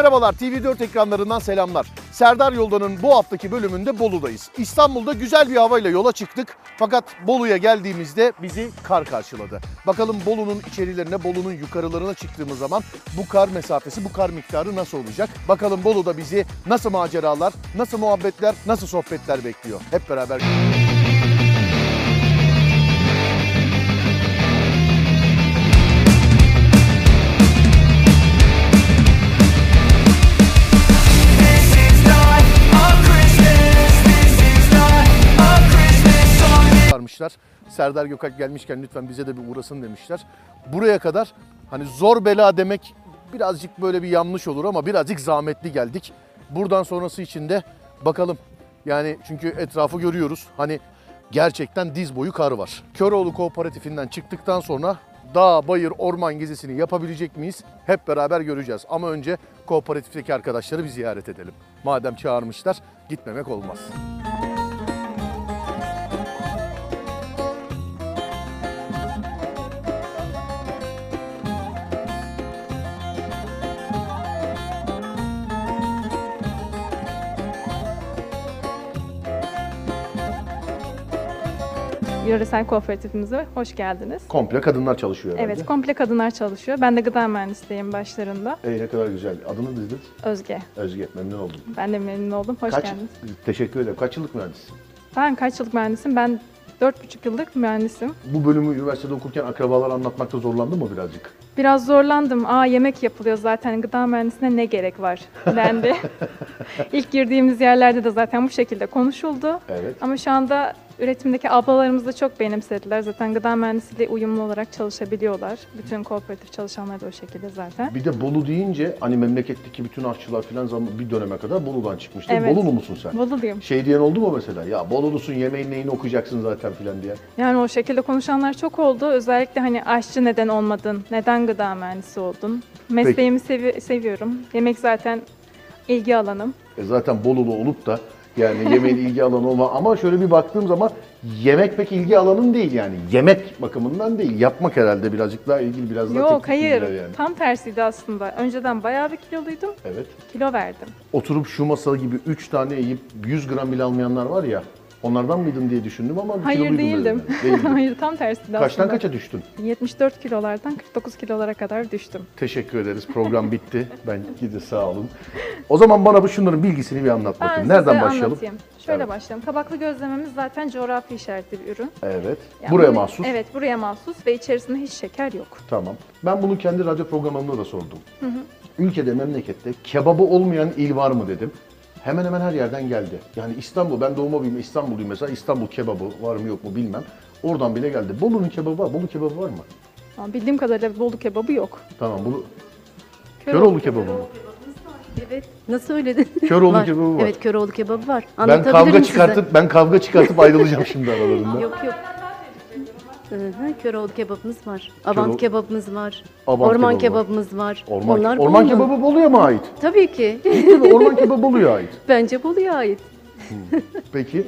merhabalar. TV4 ekranlarından selamlar. Serdar Yoldan'ın bu haftaki bölümünde Bolu'dayız. İstanbul'da güzel bir havayla yola çıktık. Fakat Bolu'ya geldiğimizde bizi kar karşıladı. Bakalım Bolu'nun içerilerine, Bolu'nun yukarılarına çıktığımız zaman bu kar mesafesi, bu kar miktarı nasıl olacak? Bakalım Bolu'da bizi nasıl maceralar, nasıl muhabbetler, nasıl sohbetler bekliyor? Hep beraber varmışlar. Serdar Gökalp gelmişken lütfen bize de bir uğrasın demişler. Buraya kadar hani zor bela demek birazcık böyle bir yanlış olur ama birazcık zahmetli geldik. Buradan sonrası için de bakalım. Yani çünkü etrafı görüyoruz. Hani gerçekten diz boyu kar var. Köroğlu Kooperatifinden çıktıktan sonra dağ, bayır, orman gezisini yapabilecek miyiz? Hep beraber göreceğiz. Ama önce kooperatifteki arkadaşları bir ziyaret edelim. Madem çağırmışlar gitmemek olmaz. Yöresel kooperatifimize hoş geldiniz. Komple kadınlar çalışıyor herhalde. Evet, komple kadınlar çalışıyor. Ben de gıda mühendisliğim başlarında. Ey ne kadar güzel. Adını dediniz? Özge. Özge. Memnun oldum. Ben de memnun oldum. Hoş Kaç, geldiniz. Teşekkür ederim. Kaç yıllık mühendissin? Ben kaç yıllık mühendisim? Ben 4,5 yıllık mühendisim. Bu bölümü üniversitede okurken akrabalar anlatmakta zorlandın mı birazcık? Biraz zorlandım. Aa yemek yapılıyor zaten. Gıda mühendisine ne gerek var? dendi. İlk girdiğimiz yerlerde de zaten bu şekilde konuşuldu. Evet. Ama şu anda üretimdeki ablalarımız da çok benimsediler. Zaten gıda mühendisiyle uyumlu olarak çalışabiliyorlar. Bütün kooperatif çalışanlar da o şekilde zaten. Bir de Bolu deyince hani memleketteki bütün aşçılar falan zaman bir döneme kadar Bolu'dan çıkmıştı. Evet. Bolulu musun sen? Boluluyum. Şey diyen oldu mu mesela? Ya Bolulusun yemeğin neyini okuyacaksın zaten filan diye. Yani o şekilde konuşanlar çok oldu. Özellikle hani aşçı neden olmadın, neden gıda mühendisi oldun? Mesleğimi sevi- seviyorum. Yemek zaten ilgi alanım. E zaten Bolulu olup da yani yemeğin ilgi alanı olma ama şöyle bir baktığım zaman yemek pek ilgi alanın değil yani. Yemek bakımından değil. Yapmak herhalde birazcık daha ilgili biraz daha Yok teknik hayır, bilgiler yani. tam tersiydi aslında. Önceden bayağı bir kiloluydum, Evet. kilo verdim. oturup şu masa gibi 3 tane yiyip 100 gram bile almayanlar var ya. Onlardan mıydın diye düşündüm ama Hayır kiloluydun değildim. Değildin. hayır tam Kaçtan aslında. kaça düştün? 74 kilolardan 49 kilolara kadar düştüm. Teşekkür ederiz. Program bitti. Ben gidi sağ olun. O zaman bana bu şunların bilgisini bir anlat Ben bakayım. size Nereden başlayalım? anlatayım. Şöyle Evet. başlayalım. Kabaklı gözlememiz zaten coğrafi işaretli bir ürün. Evet. Yani Buraya bunu- mahsus. Evet buraya mahsus ve içerisinde hiç şeker yok. Tamam. Ben bunu kendi radyo programımda da sordum. Ülkede, memlekette kebabı olmayan il var mı dedim. Hemen hemen her yerden geldi. Yani İstanbul, ben doğma büyüme İstanbulluyum mesela. İstanbul kebabı var mı yok mu bilmem. Oradan bile geldi. Bolu'nun kebabı var. Bolu kebabı var mı? Ama bildiğim kadarıyla Bolu kebabı yok. Tamam. Bunu Köroğlu kebabı mı? Evet. Nasıl söyledin? Köroğlu kebabı var. Evet, Köroğlu kebabı var. Ben Anlatabilirim kavga size. çıkartıp ben kavga çıkartıp ayrılacağım şimdi aralarında. Yok yok. Köroğlu kebabımız var. Köroğlu- Avant kebabımız var. Avant orman kebabı var. kebabımız var. Orman, Onlar orman Bolu'nun. kebabı Bolu'ya mı ait? Tabii ki. Değil mi? Orman kebabı Bolu'ya ait. Bence Bolu'ya ait. Peki.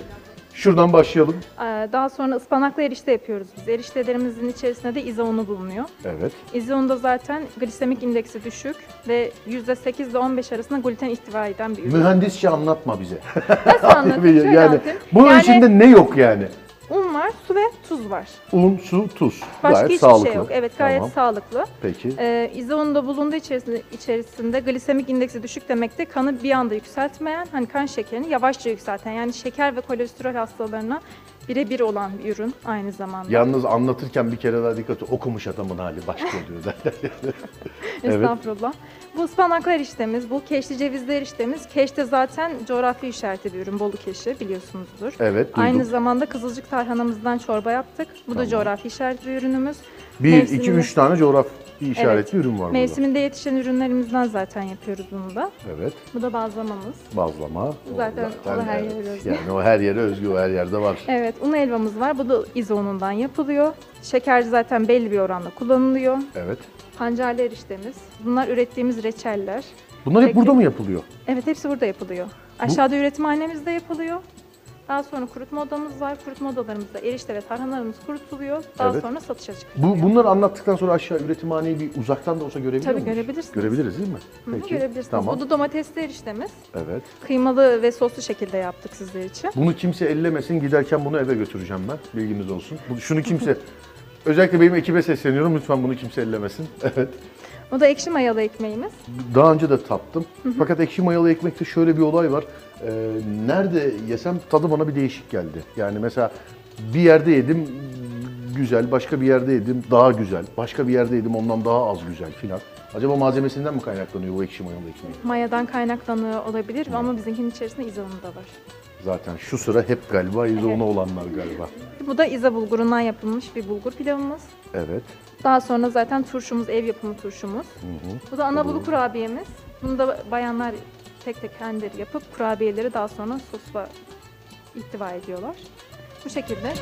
Şuradan başlayalım. Ee, Daha sonra ıspanaklı erişte yapıyoruz biz. Eriştelerimizin içerisinde de izonu bulunuyor. Evet. İzonda zaten glisemik indeksi düşük ve %8 ile 15 arasında gluten ihtiva eden bir ürün. Mühendisçe anlatma bize. Nasıl anlatayım? Şöyle yani anlatayım. bunun Yani içinde ne yok yani? Un var, su ve tuz var. Un, su, tuz. Başka Gayet hiçbir sağlıklı. şey yok. Evet gayet Tamam. sağlıklı. Peki. Ee, İzonda bulunduğu içerisinde, içerisinde glisemik indeksi düşük demek de kanı bir anda yükseltmeyen, hani kan şekerini yavaşça yükselten yani şeker ve kolesterol hastalarına birebir olan bir ürün aynı zamanda. Yalnız anlatırken bir kere daha dikkat et. Okumuş adamın hali başka oluyor evet. Estağfurullah. Bu ıspanaklı eriştemiz, bu keşli cevizli eriştemiz. Keş de zaten coğrafi işaretli bir ürün, Bolu keşi biliyorsunuzdur. Evet duydum. Aynı zamanda kızılcık tarhanamızdan çorba yaptık. Bu Tamam. da coğrafi işaretli bir ürünümüz. bir, mevsiminde- iki, üç tane coğraf Bir işaretli ürün var burada. Mevsiminde yetişen ürünlerimizden zaten yapıyoruz bunu da. Evet. Bu da bazlamamız. Bazlama. Zaten o da her evet. yere özgü. Yani o her yere özgü, o her yerde var. Evet, un helvamız var. Bu da izo unundan yapılıyor. Şeker zaten belli bir oranda kullanılıyor. Evet. Pancarlı eriştemiz. Bunlar ürettiğimiz reçeller. Bunlar hep Peki. burada mı yapılıyor? Evet, hepsi burada yapılıyor. Aşağıda üretimhanemizde yapılıyor. Daha sonra kurutma odamız var. Kurutma odalarımızda erişte ve tarhanalarımız kurutuluyor. Daha Evet. sonra satışa çıkıyor. Bu, bunları anlattıktan sonra aşağı üretimhaneyi bir uzaktan da olsa görebiliyor Tabii muyuz? görebilirsiniz. Görebiliriz değil mi? Hı hı, görebilirsiniz. Tamam. Bu da domatesli eriştemiz. Evet. Kıymalı ve soslu şekilde yaptık sizler için. Bunu kimse ellemesin. Giderken bunu eve götüreceğim ben. Bilginiz olsun. Bu- Şunu kimse... Özellikle benim ekibe sesleniyorum. Lütfen bunu kimse ellemesin. Evet. Bu da ekşi mayalı ekmeğimiz. Daha önce de tattım. Fakat ekşi mayalı ekmekte şöyle bir olay var. Ee, nerede yesem tadı bana bir değişik geldi. Yani mesela bir yerde yedim güzel, başka bir yerde yedim daha güzel, başka bir yerde yedim ondan daha az güzel filan. Acaba malzemesinden mi kaynaklanıyor bu ekşi mayalı ekmeği? Mayadan kaynaklanıyor olabilir ama bizimkinin içerisinde izonu da var. Zaten şu sıra hep galiba izonu olanlar galiba. Bu da iza bulgurundan yapılmış bir bulgur pilavımız. Evet. Daha sonra zaten turşumuz, ev yapımı turşumuz. Bu da anabulu kurabiyemiz. Bunu da bayanlar tek tek kendileri yapıp kurabiyeleri daha sonra sosla ihtiva ediyorlar. Bu şekilde.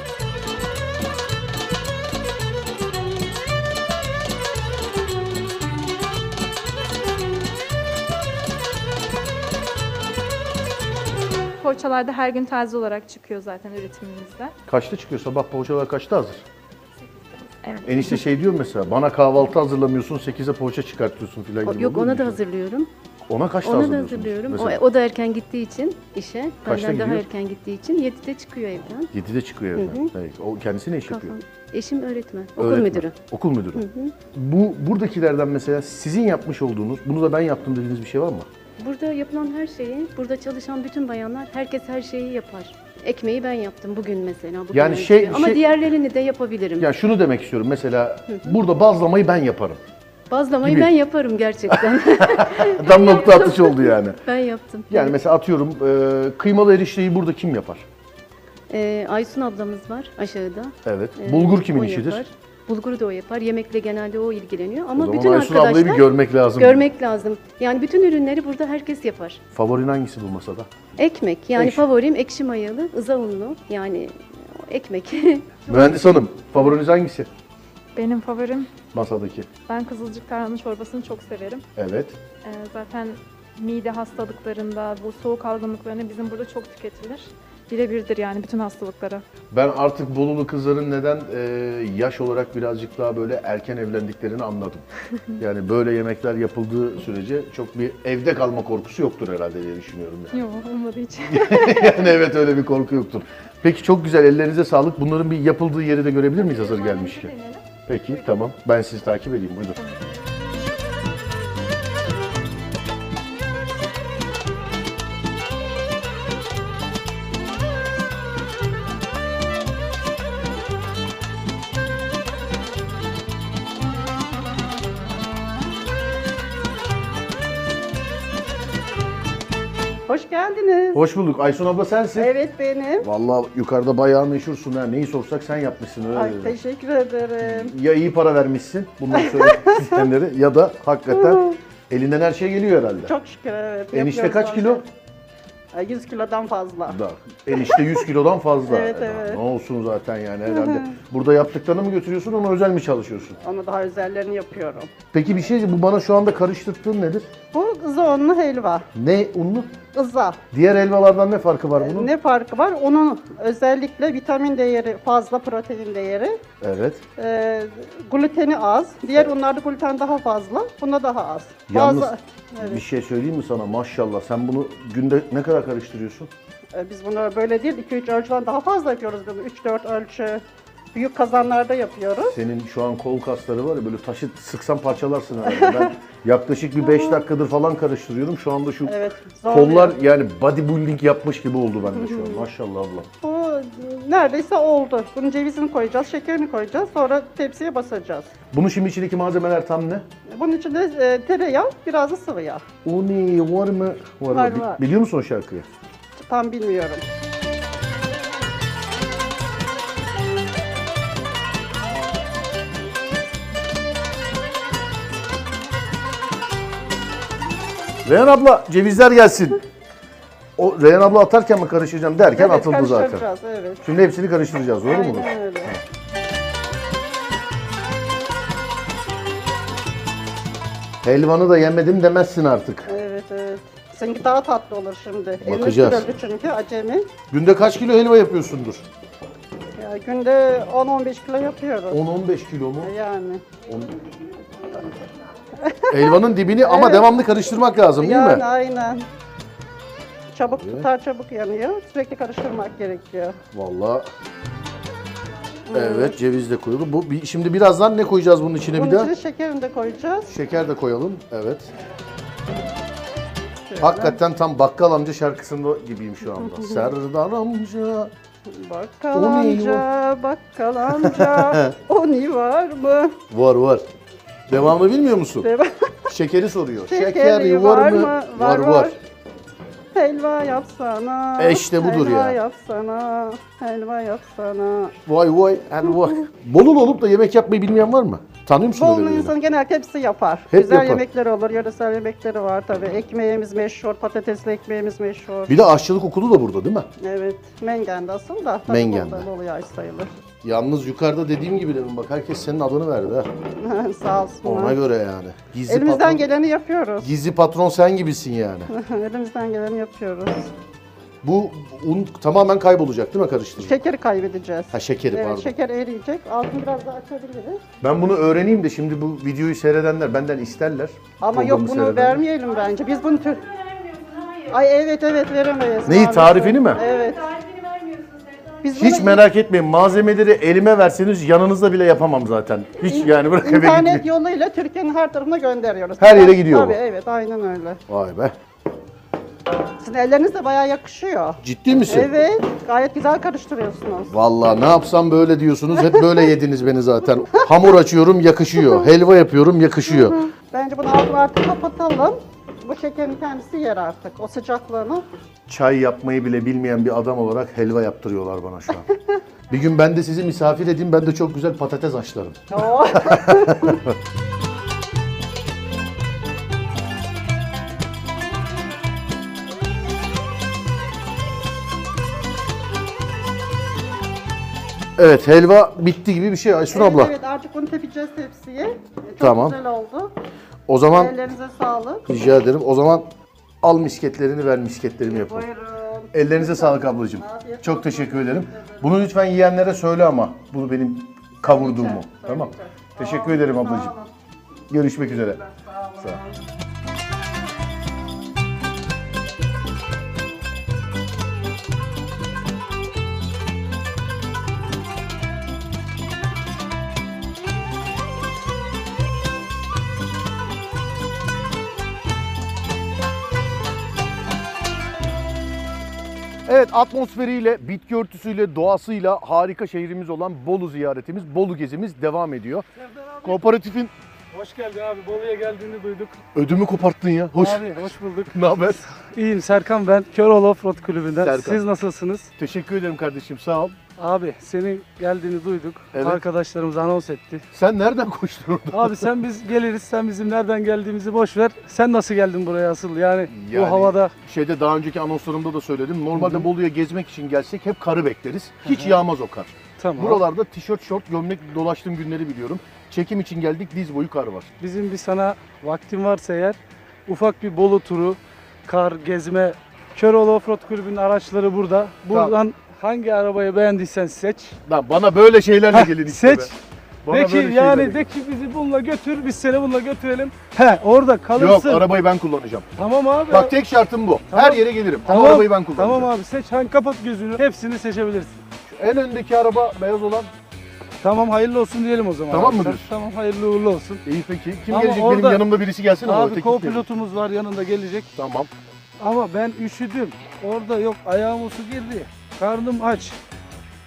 Poğaçalar da her gün taze olarak çıkıyor zaten üretimimizde. Kaçta çıkıyor? Sabah poğaçalar kaçta hazır? Evet. Enişte şey diyor mesela bana kahvaltı hazırlamıyorsun 8'e poğaça çıkartıyorsun filan gibi Yok oluyor ona da hiç? hazırlıyorum. Ona kaçta Ona da hazırlıyorsunuz? hazırlıyorum. O, Mesela o da erken gittiği için işe. Kaçta Benden daha gidiyor? erken gittiği için 7'de çıkıyor evden. 7'de çıkıyor evden. Evet. O kendisi ne iş yapıyor? Kafam. Eşim öğretmen. Okul Öğretmen. müdürü. Okul müdürü. Bu buradakilerden mesela sizin yapmış olduğunuz, bunu da ben yaptım dediğiniz bir şey var mı? Burada yapılan her şeyi, burada çalışan bütün bayanlar, herkes her şeyi yapar. Ekmeği ben yaptım bugün mesela. Bugün Yani şey- Ama şey- diğerlerini de yapabilirim. Ya şunu demek istiyorum mesela burada bazlamayı ben yaparım. Bazlamayı gibi. ben yaparım gerçekten. Tam nokta atış oldu yani. ben yaptım. Yani mesela atıyorum e, kıymalı erişteyi burada kim yapar? Ee, Aysun ablamız var aşağıda. Evet. Ee, Bulgur kimin o işidir? yapar. Bulguru da o yapar. Yemekle genelde o ilgileniyor. O Ama zaman bütün Aysun arkadaşlar ablayı bir görmek lazım. görmek lazım. Yani bütün ürünleri burada herkes yapar. Favorin hangisi bu masada? Ekmek yani Ekşi. favorim ekşi mayalı, ıza unlu yani o ekmek. Mühendis hanım, favoriniz hangisi? Benim favorim, Masadaki. ben kızılcık tarhana çorbasını çok severim. Evet. Ee, zaten mide hastalıklarında, bu soğuk algınlıklarında bizim burada çok tüketilir. Birebirdir yani bütün hastalıklara. Ben artık Bolulu kızların neden e, yaş olarak birazcık daha böyle erken evlendiklerini anladım. Yani böyle yemekler yapıldığı sürece çok bir evde kalma korkusu yoktur herhalde diye düşünüyorum yani. Yok olmadığı için. yani evet öyle bir korku yoktur. Peki çok güzel ellerinize sağlık. Bunların bir yapıldığı yeri de görebilir miyiz hazır gelmişken? Peki tamam. Ben sizi takip edeyim. Buyurun. Hoş geldiniz. Hoş bulduk. Aysun abla sensin. Evet benim. Vallahi yukarıda bayağı meşhursun ha. Neyi sorsak sen yapmışsın öyle. Ay dedi. teşekkür ederim. Ya iyi para vermişsin bundan sonra isteyenleri ya da hakikaten elinden her şey geliyor herhalde. Çok şükür evet. Enişte yapıyoruz kaç kilo? Bazen. Ay, 100 kilodan fazla. Da. Enişte 100 kilodan fazla. Evet, E, daha evet. Ne olsun zaten yani herhalde. Burada yaptıklarını mı götürüyorsun ona özel mi çalışıyorsun? Onu daha özellerini yapıyorum. Peki bir şey bu bana şu anda karıştırdığın nedir? Bu ızonlu helva. Ne unlu? Iza. Diğer helvalardan ne farkı var bunun? Ne farkı var? Onun özellikle vitamin değeri fazla, protein değeri. Evet. Ee, gluteni az. Diğer unlarda gluten daha fazla. Bunda daha az. Yalnız Bazı- evet. bir şey söyleyeyim mi sana maşallah sen bunu günde ne kadar karıştırıyorsun? Ee, Biz bunu böyle değil, 2-3 ölçüden daha fazla yapıyoruz. 3-4 ölçü. Büyük kazanlarda yapıyoruz. Senin şu an kol kasları var ya böyle taşı sıksan parçalarsın herhalde. Ben yaklaşık bir 5 dakikadır falan karıştırıyorum. Şu anda şu Evet. zor kollar yani bodybuilding yapmış gibi oldu bende şu an. Maşallah abla. Bu neredeyse oldu. Bunun cevizini koyacağız, şekerini koyacağız. Sonra tepsiye basacağız. Bunun şimdi içindeki malzemeler tam ne? Bunun içinde e, tereyağı, biraz da sıvı yağ. Uni var mı? Var, Var, var. Biliyor musun o şarkıyı? Tam bilmiyorum. Reyhan abla cevizler gelsin. O Reyhan abla atarken mi karıştıracağım derken Evet, atıldı zaten. karıştıracağız, Evet. Şimdi hepsini karıştıracağız doğru mu? Aynen öyle. Helvanı da yemedim demezsin artık. Evet evet. Seninki daha tatlı olur şimdi. Elini Bakacağız. sürüldü çünkü acemi. Günde kaç kilo helva yapıyorsundur? Ya günde 10-15 kilo yapıyoruz. 10-15 kilo mu? Yani. Helvanın dibini ama Evet. devamlı karıştırmak lazım değil yani mi? aynen. Çabuk tutar çabuk yanıyor. Sürekli karıştırmak gerekiyor. Vallahi. Evet ceviz de koyuldu. Bu bir- şimdi birazdan ne koyacağız bunun içine bir Bunun daha? içine şekerini de koyacağız. Şeker de koyalım. Evet. Şöyle. Hakikaten tam bakkal amca şarkısında gibiyim şu anda. Serdar amca. Bakkal O ne amca, bakkal amca, o ni var mı? Var var. Devamı bilmiyor musun? Devam. Şekeri soruyor. Şekeri var mı? Var Var, var. var. Helva yapsana. E işte budur helva ya. yapsana. Helva yapsana. Vay vay helva. Bolulu olup da yemek yapmayı bilmeyen var mı? Tanıyor musun Bolu insanı genelde hepsi yapar. Hep Güzel yapar. yemekleri olur, yöresel yemekleri var tabii. Ekmeğimiz meşhur, patatesli ekmeğimiz meşhur. Bir de aşçılık okulu da burada değil mi? Evet, Mengen'de asıl da. Mengen'de. Bolu yaş sayılır. Yalnız yukarıda dediğim gibi demin bak herkes senin adını verdi ha. Sağ olsunlar. Ona göre yani. Gizli Elimizden patron, geleni yapıyoruz. gizli patron sen gibisin yani. Elimizden geleni yapıyoruz. Bu un tamamen kaybolacak değil mi karıştırınca? Şekeri kaybedeceğiz. Ha şekeri Evet, pardon. şeker eriyecek. Altını biraz daha açabiliriz. Ben bunu öğreneyim de şimdi bu videoyu seyredenler benden isterler. Ama yok Programı bunu seyredenler. vermeyelim bence. Biz bunu tür... Ay evet evet veremeyiz. Neyi, tarifini mi? Evet. Biz Hiç bunu merak etmeyin malzemeleri elime verseniz yanınızda bile yapamam zaten. Hiç yani bırak eve internet gitmeyin. yoluyla Türkiye'nin her tarafına gönderiyoruz. Her yere Tabii, gidiyor bu. Tabii evet aynen öyle. Vay be. Sizin elleriniz de bayağı yakışıyor. Ciddi misin? Evet gayet güzel karıştırıyorsunuz. Vallahi ne yapsam böyle diyorsunuz. Hep böyle yediniz beni zaten. Hamur açıyorum yakışıyor. Helva yapıyorum yakışıyor. Bence bunu altını artık kapatalım. Bu şekerin kendisi yer artık o sıcaklığını. Çay yapmayı bile bilmeyen bir adam olarak helva yaptırıyorlar bana şu an. Bir gün ben de sizi misafir edeyim. Ben de çok güzel patates haşlarım. Oo. Evet helva bitti gibi bir şey Aysun evet, abla. evet artık bunu tepeceğiz tepsiye. Çok Tamam. güzel oldu. O zaman Ellerinize sağlık. rica ederim. O zaman al misketlerini ver misketlerimi yapalım. Buyurun. Ellerinize sağlık ablacığım. Afiyet Çok teşekkür ederim. Bunu lütfen yiyenlere söyle ama. Bunu benim kavurduğumu. Tamam. Teşekkür ederim ablacığım. Görüşmek üzere. Sağ ol. Evet atmosferiyle, bitki örtüsüyle, doğasıyla harika şehrimiz olan Bolu ziyaretimiz, Bolu gezimiz devam ediyor. Kooperatifin Hoş geldin abi. Bolu'ya geldiğini duyduk. ödümü koparttın ya. Hoş. Abi hoş bulduk. Ne haber? İyiyim Serkan ben. Köroğlu Offroad Kulübü'nden. Serkan. Siz nasılsınız? Teşekkür ederim kardeşim sağ ol. Abi senin geldiğini duyduk. Evet. Arkadaşlarımız anons etti. Sen nereden koştun orada? Abi sen biz geliriz. Sen bizim nereden geldiğimizi boş ver. Sen nasıl geldin buraya asıl? Yani, Yani- bu havada Şeyde daha önceki anonslarımda da söyledim. Normalde Bolu'ya gezmek için gelsek hep karı bekleriz. Hiç yağmaz o kar. tamam. Buralarda tişört, şort, gömlek dolaştığım günleri biliyorum. Çekim için geldik diz boyu kar var. Bizim bir sana vaktin varsa eğer ufak bir Bolu turu, kar, gezme. Köroğlu Offroad Kulübü'nün araçları burada. Buradan hangi arabayı beğendiysen seç. Lan bana böyle şeylerle gelin işte Seç. be. Bana de ki yani de ki bizi bununla götür, biz seni bununla götürelim. He orada kalırsın. Yok arabayı ben kullanacağım. Tamam abi. Bak tek şartım bu. Tamam. Her yere gelirim. Ama tamam, arabayı ben kullanacağım. Tamam abi seç hangi kapat gözünü. Hepsini seçebilirsin. En öndeki araba beyaz olan. Tamam hayırlı olsun diyelim o zaman. Tamam abi. mıdır? Tamam hayırlı uğurlu olsun. İyi peki. Kim Ama gelecek? orada- Benim yanımda birisi gelsin ama abi co-pilotumuz var yanında gelecek. Tamam. Ama ben üşüdüm. Orada yok ayağıma su girdi. Karnım aç.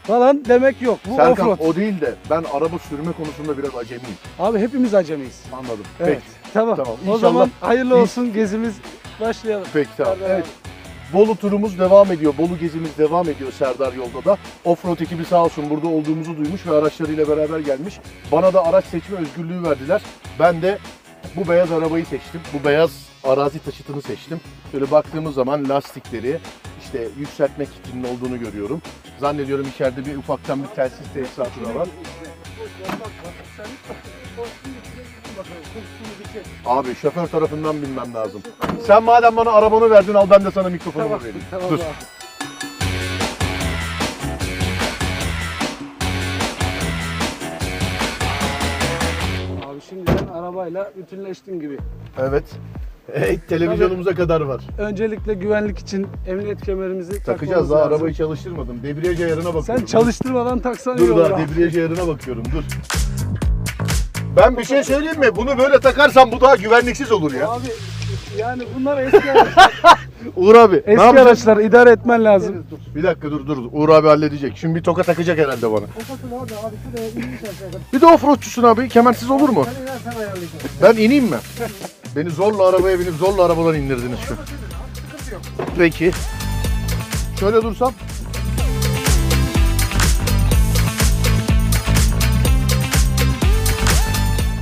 Falan demek yok. Bu Serkan offroad. o değil de ben araba sürme konusunda biraz acemiyim. Abi hepimiz acemiyiz. Anladım. Evet. Peki. Tamam. Tamam. O İnşallah- zaman hayırlı olsun gezimiz başlayalım. Peki tamam. Serdar Evet. Bolu turumuz devam ediyor. Bolu gezimiz devam ediyor Serdar Yolda da. Offroad ekibi sağ olsun burada olduğumuzu duymuş ve araçlarıyla beraber gelmiş. Bana da araç seçme özgürlüğü verdiler. Ben de bu beyaz arabayı seçtim. Bu beyaz arazi taşıtını seçtim. Şöyle baktığımız zaman lastikleri işte yükseltmek için olduğunu görüyorum. Zannediyorum içeride bir ufaktan bir telsiz tesisatı da var. Abi şoför tarafından bilmem lazım. Sen madem bana arabanı verdin al ben de sana mikrofonumu vereyim. Tamam Dur. abi. Abi şimdi sen arabayla bütünleştin gibi. Evet. Hey, televizyonumuza kadar var. Öncelikle güvenlik için emniyet kemerimizi Takacağız takmamız daha lazım. arabayı çalıştırmadım. Debriyaj ayarına bakıyorum. Sen çalıştırmadan taksan iyi Dur olur daha abi. debriyaj ayarına bakıyorum dur. Ben bir şey söyleyeyim mi? Bunu böyle takarsam bu daha güvenliksiz olur ya. Abi yani bunlar eski araçlar. Uğur abi ne eski yapacağız? araçlar idare etmen lazım. Bir dakika dur dur. Uğur abi halledecek. Şimdi bir toka takacak herhalde bana. Bir de offroadçusun abi. Kemersiz olur mu? Ben ineyim mi? Beni zorla arabaya binip zorla arabadan indirdiniz şu. Peki. Şöyle dursam.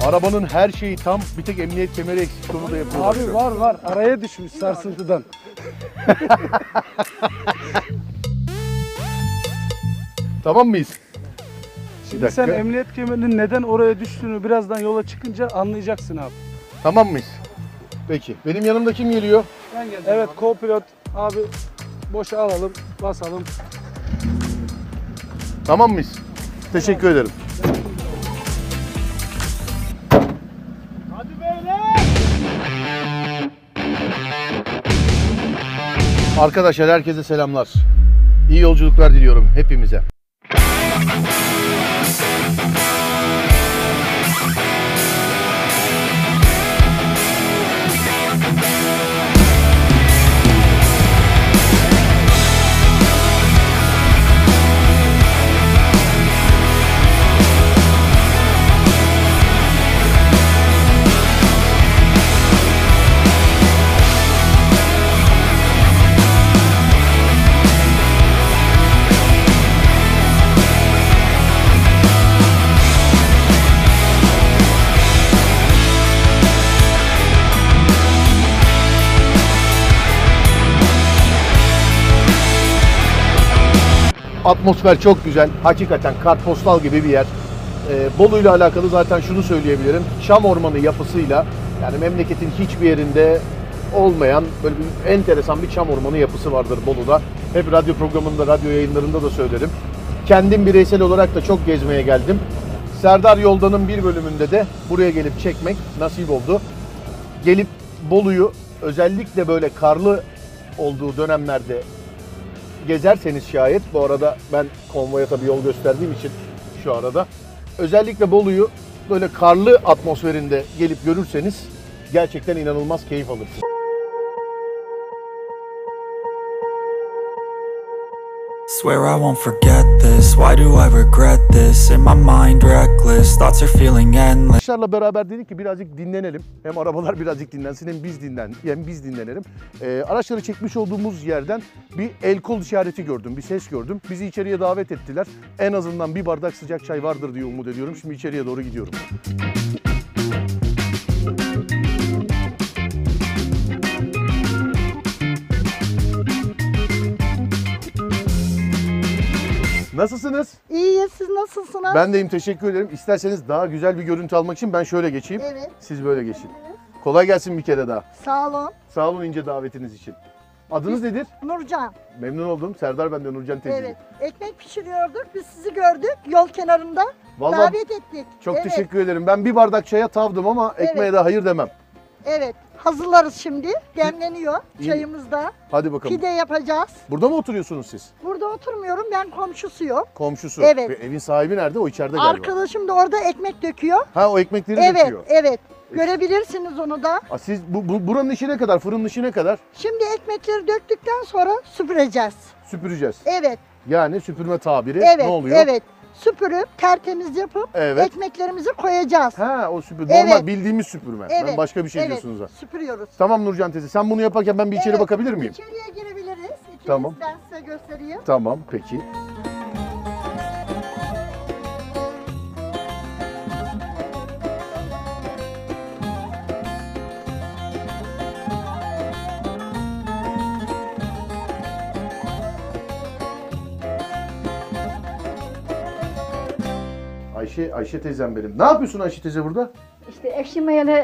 Arabanın her şeyi tam. Bir tek emniyet kemeri eksik. Onu da yapıyorlar. Abi var var araya düşmüş sarsıntıdan. Tamam mıyız? Şimdi dakika. sen emniyet kemerinin neden oraya düştüğünü birazdan yola çıkınca anlayacaksın abi. Tamam mıyız? Peki. Benim yanımda kim geliyor? Evet co-pilot abi boşa alalım basalım. Tamam mıyız? Teşekkür ederim. Arkadaşlar herkese selamlar. İyi yolculuklar diliyorum hepimize. Atmosfer çok güzel. Hakikaten kartpostal gibi bir yer. Ee, Bolu ile alakalı zaten şunu söyleyebilirim. Çam ormanı yapısıyla yani memleketin hiçbir yerinde olmayan böyle bir enteresan bir çam ormanı yapısı vardır Bolu'da. Hep radyo programında, radyo yayınlarında da söylerim. Kendim bireysel olarak da çok gezmeye geldim. Serdar Yoldan'ın bir bölümünde de buraya gelip çekmek nasip oldu. Gelip Bolu'yu özellikle böyle karlı olduğu dönemlerde gezerseniz şayet bu arada ben konvoya tabii yol gösterdiğim için şu arada özellikle Bolu'yu böyle karlı atmosferinde gelip görürseniz gerçekten inanılmaz keyif alırsınız. Swear I won't forget this. Why do I regret this? In my mind, reckless. Thoughts are feeling endless. Arkadaşlarla beraber dedik ki birazcık dinlenelim. Hem arabalar birazcık dinlensin hem biz dinlen hem biz dinlenelim. Ee, araçları çekmiş olduğumuz yerden bir el kol işareti gördüm, bir ses gördüm. Bizi içeriye davet ettiler. En azından bir bardak sıcak çay vardır diye umut ediyorum. Şimdi içeriye doğru gidiyorum. Nasılsınız? İyiyiz, siz nasılsınız? Ben deyim teşekkür ederim. İsterseniz daha güzel bir görüntü almak için ben şöyle geçeyim. Evet, Siz böyle geçin. Kolay gelsin bir kere daha. sağ olun. Sağ olun ince davetiniz için. Adınız nedir? Nurcan, Memnun oldum. Serdar ben de Nurcan teyze. evet. Ekmek pişiriyorduk, biz sizi gördük yol kenarında. Vallahi Davet ettik. çok evet, teşekkür ederim. Ben bir bardak çaya tavdım ama ekmeğe Evet. de hayır demem. Evet, hazırlarız şimdi. Demleniyor İyi. çayımız da. Hadi bakalım. Pide yapacağız. Burada mı oturuyorsunuz siz? Burada oturmuyorum, ben komşusuyum. Komşusu. Evet. Ve evin sahibi nerede? O içeride galiba. Arkadaşım da orada ekmek döküyor. Ha o ekmekleri Evet, döküyor. evet. Görebilirsiniz onu da. Aa, siz bu, bu- buranın işi ne kadar? Fırının işi ne kadar? Şimdi ekmekleri döktükten sonra süpüreceğiz. Süpüreceğiz. Evet, Yani süpürme tabiri evet, ne oluyor? evet. Süpürüp tertemiz yapıp Evet. ekmeklerimizi koyacağız. Ha o süpür. Evet. Normal bildiğimiz süpürme. Ben Evet, başka bir şey evet, diyorsunuz ha. süpürüyoruz. Tamam Nurcan teyze. Sen bunu yaparken ben bir içeri Evet, bakabilir miyim? İçeriye girebiliriz. İçeriz, Tamam. Ben size göstereyim. Tamam peki. Ayşe, Ayşe teyzem benim. Ne yapıyorsun Ayşe teyze burada? İşte ekşi mayalı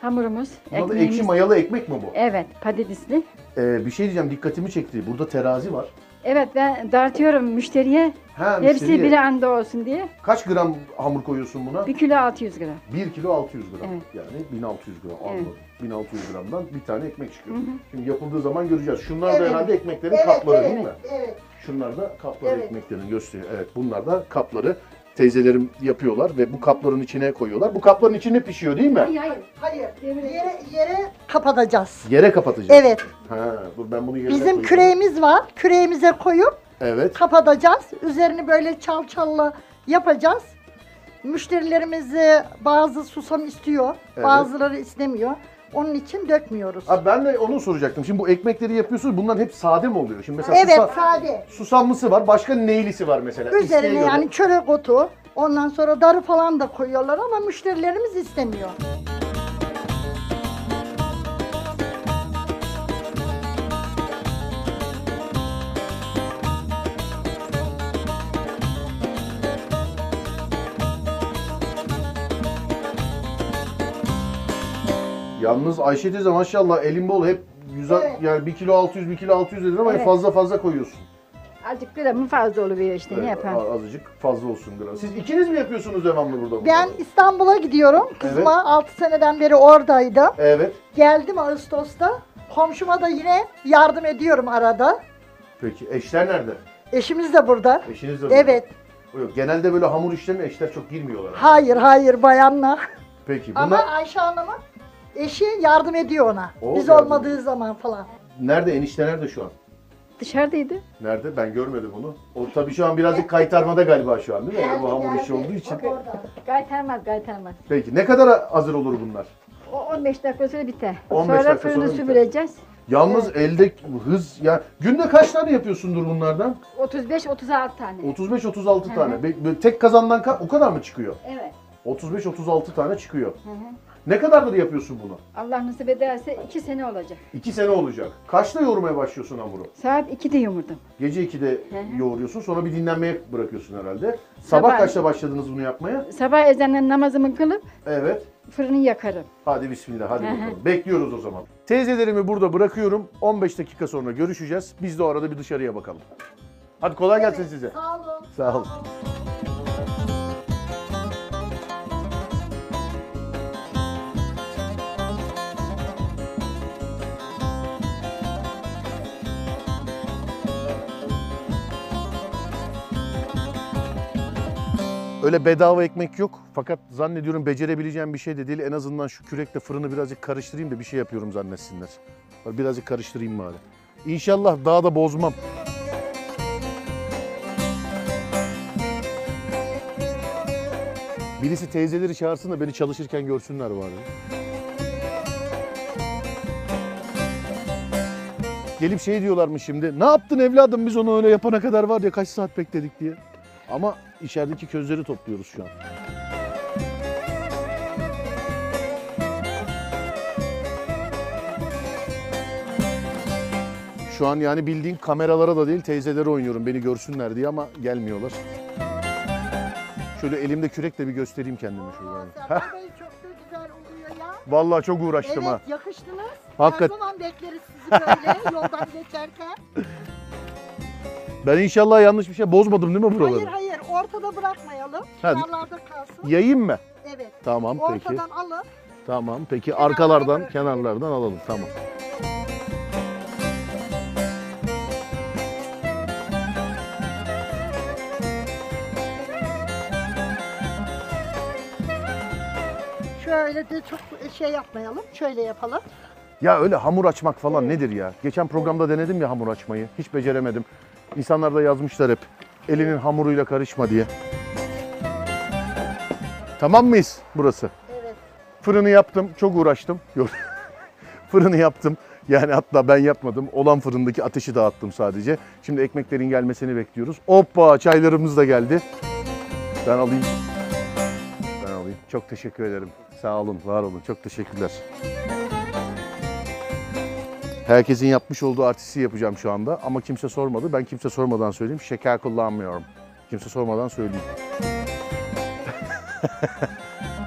hamurumuz, Buna da ekmeğimiz. ekşi mayalı ekmek mi bu? Evet, patatesli. Ee, bir şey diyeceğim dikkatimi çekti. Burada terazi var. Evet ben dartıyorum müşteriye. Ha, Hepsi müşteriye. bir anda olsun diye. Kaç gram hamur koyuyorsun buna? 1 kilo 600 gram. 1 kilo 600 gram. Evet. Yani 1600 gram Evet. anladım. 1600 gramdan bir tane ekmek çıkıyor. Şimdi yapıldığı zaman göreceğiz. Şunlar da Evet. herhalde ekmeklerin Evet, kapları evet, değil mi? Evet. Şunlar da kapları Evet. ekmeklerin gösteriyor. Evet bunlar da kapları. Teyzelerim yapıyorlar ve bu kapların içine koyuyorlar. Bu kapların içine pişiyor değil mi? hayır. Hayır. Yere, yere kapatacağız. Yere kapatacağız. Evet. Ha, dur ben bunu yerine Bizim koyayım. küreğimiz var. Küreğimize koyup Evet. kapatacağız. Üzerini böyle çal çalla yapacağız. Müşterilerimizi bazı susam istiyor, Evet. bazıları istemiyor. Onun için dökmüyoruz. Abi ben de onu soracaktım. Şimdi bu ekmekleri yapıyorsunuz. Bunların hep sade mi oluyor? Şimdi mesela Evet, susa- sade. susamlısı var. Başka neylisi var mesela? İsteğe Üzerine göre. yani çörek otu, ondan sonra darı falan da koyuyorlar ama müşterilerimiz istemiyor. Yalnız Ayşe teyze maşallah elin bol hep güzel Evet. yani 1 kilo 600 1 kilo 600 dedin ama Evet. fazla fazla koyuyorsun. Azıcık gramı fazla oluyor işte ne Evet, yapalım. Azıcık fazla olsun biraz. Siz ikiniz mi yapıyorsunuz devamlı burada? Ben bunları? İstanbul'a gidiyorum. Kızıma Evet. 6 seneden beri oradaydım. Evet. Geldim Ağustos'ta. Komşuma da yine yardım ediyorum arada. Peki eşler nerede? Eşimiz de burada. Eşiniz de burada. Evet. Yok, genelde böyle hamur işlerine eşler çok girmiyorlar. Hayır hayır bayanla. Peki Ama bunlar Ayşe Hanım'ın eşi yardım ediyor ona. O Biz yardım olmadığı zaman falan. nerede? Enişte nerede şu an? Dışarıdaydı. Nerede? Ben görmedim onu. O tabii şu an birazcık kaytarmada galiba şu an değil mi? Bu hamur işi olduğu için. Gaytarmaz gaytarmaz. Peki ne kadar hazır olur bunlar? O 15 dakika sonra biter. 15 sonra dakika fırını sonra biter. süpüreceğiz. Yalnız elde hız ya günde kaç tane yapıyorsundur bunlardan? 35-36 tane. 35-36 tane. Be- böyle tek kazandan ka- o kadar mı çıkıyor? Evet. 35-36 tane çıkıyor. Ne kadardır yapıyorsun bunu? Allah nasip ederse 2 sene olacak. 2 sene olacak. Kaçta yoğurmaya başlıyorsun hamuru? Saat 2'de yumurdum. Gece 2'de hı. yoğuruyorsun sonra bir dinlenmeye bırakıyorsun herhalde. Sabah, Sabah- kaçta başladınız bunu yapmaya? Sabah ezanla namazımı kılıp Evet. fırını yakarım. Hadi bismillah hadi Hı hı. bakalım. Bekliyoruz o zaman. Teyzelerimi burada bırakıyorum. 15 dakika sonra görüşeceğiz. Biz de o arada bir dışarıya bakalım. Hadi kolay gelsin size. Sağ olun. Sağ olun. Öyle bedava ekmek yok. Fakat zannediyorum becerebileceğim bir şey de değil. En azından şu kürekle fırını birazcık karıştırayım da bir şey yapıyorum zannetsinler. Birazcık karıştırayım bari. İnşallah daha da bozmam. Birisi teyzeleri çağırsın da beni çalışırken görsünler bari. Gelip şey diyorlarmış şimdi. Ne yaptın evladım biz onu öyle yapana kadar var ya kaç saat bekledik diye. Ama içerideki közleri topluyoruz şu an. Şu an yani bildiğin kameralara da değil teyzelere oynuyorum beni görsünler diye ama gelmiyorlar. Şöyle elimde kürekle bir göstereyim kendimi şöyle. Heh, Bey çok da güzel oluyor ya. Vallahi çok uğraştım Evet ha. yakıştınız. Hakikat- Her zaman bekleriz sizi böyle yoldan geçerken. Ben inşallah yanlış bir şey bozmadım değil mi buraları? Hayır hayır ortada bırakmayalım. Ha, Kenarlarda kalsın. Yayayım mı? Evet. Tamam peki. Ortadan alın. Tamam peki Kenarlara arkalardan bırakın. kenarlardan alalım tamam. Şöyle de çok şey yapmayalım. Şöyle yapalım. Ya öyle hamur açmak falan nedir ya? Geçen programda denedim ya hamur açmayı. Hiç beceremedim. İnsanlar da yazmışlar hep. Elinin hamuruyla karışma diye. Tamam mıyız burası? Evet. Fırını yaptım. Çok uğraştım. Yok. Fırını yaptım. Yani hatta ben yapmadım. Olan fırındaki ateşi dağıttım sadece. Şimdi ekmeklerin gelmesini bekliyoruz. Hoppa çaylarımız da geldi. Ben alayım. Ben alayım. Çok teşekkür ederim. Sağ olun, var olun. Çok teşekkürler. Herkesin yapmış olduğu artisti yapacağım şu anda ama kimse sormadı. Ben kimse sormadan söyleyeyim. Şeker kullanmıyorum. Kimse sormadan söyleyeyim.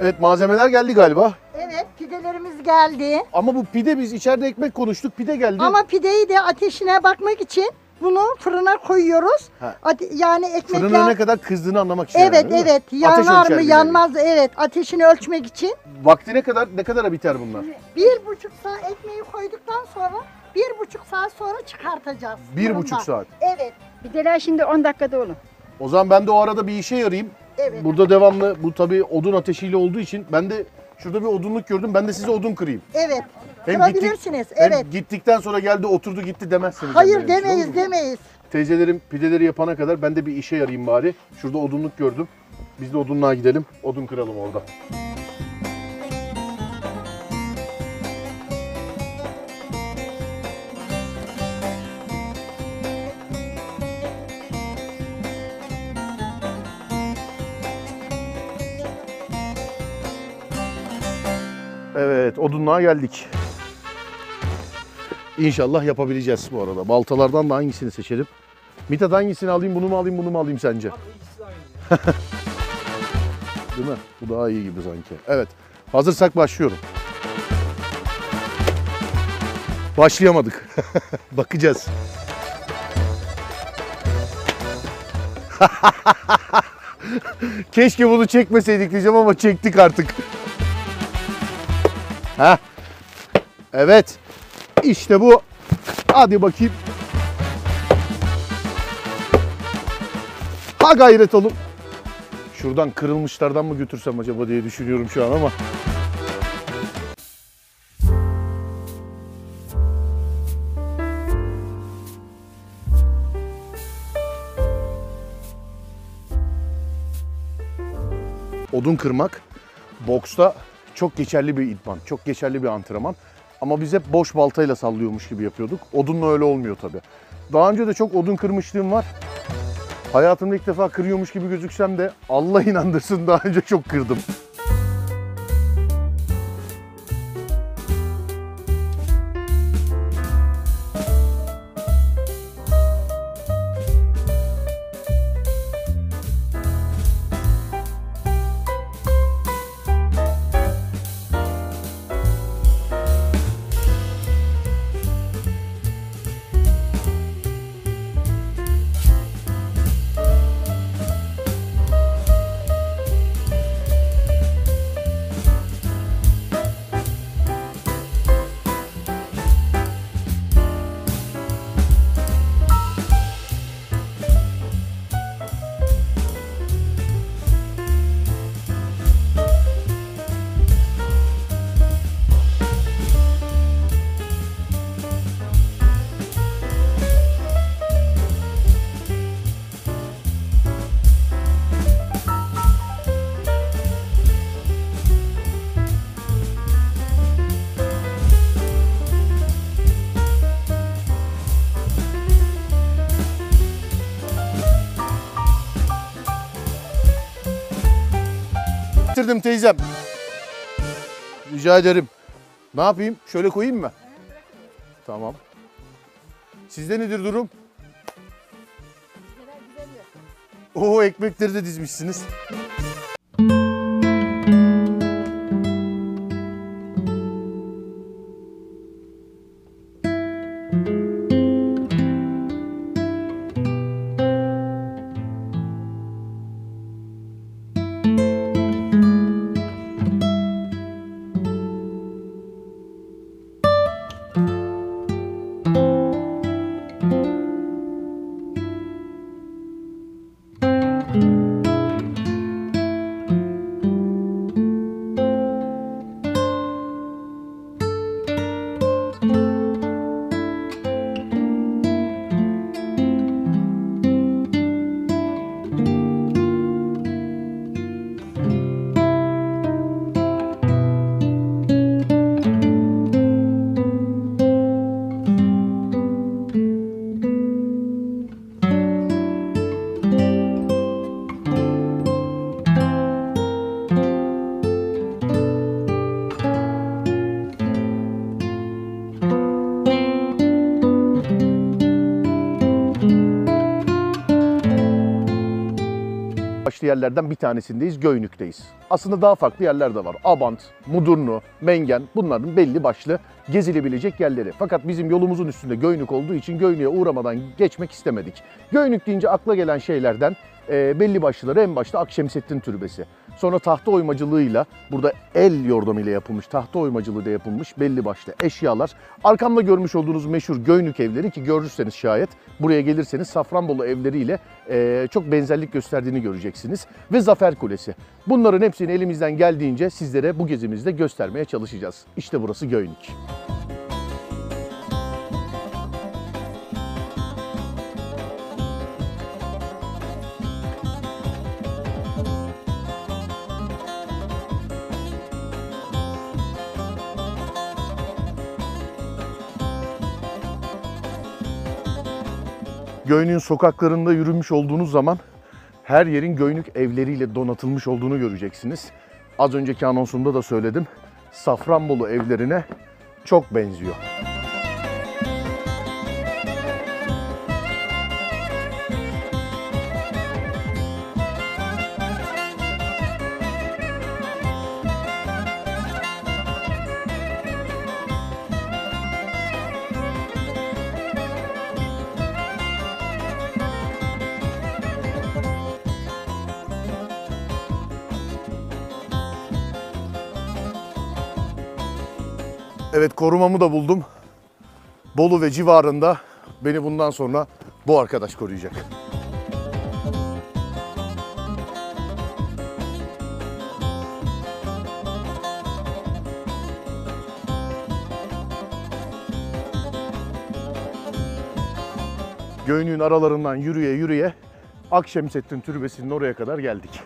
Evet malzemeler geldi galiba. Evet pidelerimiz geldi. Ama bu pide biz içeride ekmek konuştuk. Pide geldi. Ama pideyi de ateşine bakmak için bunu fırına koyuyoruz. Ha. Ate- yani ekmekler... Fırının ne kadar kızdığını anlamak için. Evet yani, evet yanar mı yanmaz evet ateşini ölçmek için. Vakti ne kadar ne kadara biter bunlar? Bir buçuk saat ekmeği koyduktan sonra bir buçuk saat sonra çıkartacağız. Bir fırından. buçuk saat. Evet Pideler şimdi 10 dakikada olur. O zaman ben de o arada bir işe yarayayım. Evet. Burada devamlı bu tabii odun ateşiyle olduğu için ben de şurada bir odunluk gördüm. Ben de size odun kırayım. Evet. Hem Kırabilirsiniz. Hem evet. gittikten sonra geldi oturdu gitti demezsiniz. Hayır için, olur demeyiz demeyiz. Teyzelerim pideleri yapana kadar ben de bir işe yarayayım bari. Şurada odunluk gördüm. Biz de odunluğa gidelim. Odun kıralım orada. Evet, odunluğa geldik. İnşallah yapabileceğiz bu arada. Baltalardan da hangisini seçelim? Mithat hangisini alayım, bunu mu alayım, bunu mu alayım sence? Değil mi? Bu daha iyi gibi sanki. Evet, hazırsak başlıyorum. Başlayamadık. Bakacağız. Keşke bunu çekmeseydik diyeceğim ama çektik artık. Heh. Evet. İşte bu. Hadi bakayım. Ha gayret olun. Şuradan kırılmışlardan mı götürsem acaba diye düşünüyorum şu an ama. Odun kırmak boksta çok geçerli bir idman, çok geçerli bir antrenman. Ama biz hep boş baltayla sallıyormuş gibi yapıyorduk. Odunla öyle olmuyor tabii. Daha önce de çok odun kırmışlığım var. Hayatımda ilk defa kırıyormuş gibi gözüksem de Allah inandırsın daha önce çok kırdım. Bitirdim teyzem. Rica ederim. Ne yapayım? Şöyle koyayım mı? Tamam. Sizde nedir durum? Oo ekmekleri de dizmişsiniz. Yerlerden bir tanesindeyiz. Göynük'teyiz. Aslında daha farklı yerler de var. Abant, Mudurnu, Mengen bunların belli başlı gezilebilecek yerleri. Fakat bizim yolumuzun üstünde Göynük olduğu için Göynük'e uğramadan geçmek istemedik. Göynük deyince akla gelen şeylerden e, belli başlıları en başta Akşemseddin Türbesi. Sonra tahta oymacılığıyla burada el yordamıyla yapılmış, tahta oymacılığıyla yapılmış belli başlı eşyalar. Arkamda görmüş olduğunuz meşhur Göynük evleri ki görürseniz şayet buraya gelirseniz Safranbolu evleriyle e, çok benzerlik gösterdiğini göreceksiniz. Ve Zafer Kulesi. Bunların hepsini elimizden geldiğince sizlere bu gezimizde göstermeye çalışacağız. İşte burası Göynük. Göynük'ün sokaklarında yürümüş olduğunuz zaman her yerin Göynük evleriyle donatılmış olduğunu göreceksiniz. Az önceki anonsumda da söyledim. Safranbolu evlerine çok benziyor. Korumamı da buldum. Bolu ve civarında beni bundan sonra bu arkadaş koruyacak. Göynüğün aralarından yürüye yürüye Akşemseddin Türbesi'nin oraya kadar geldik.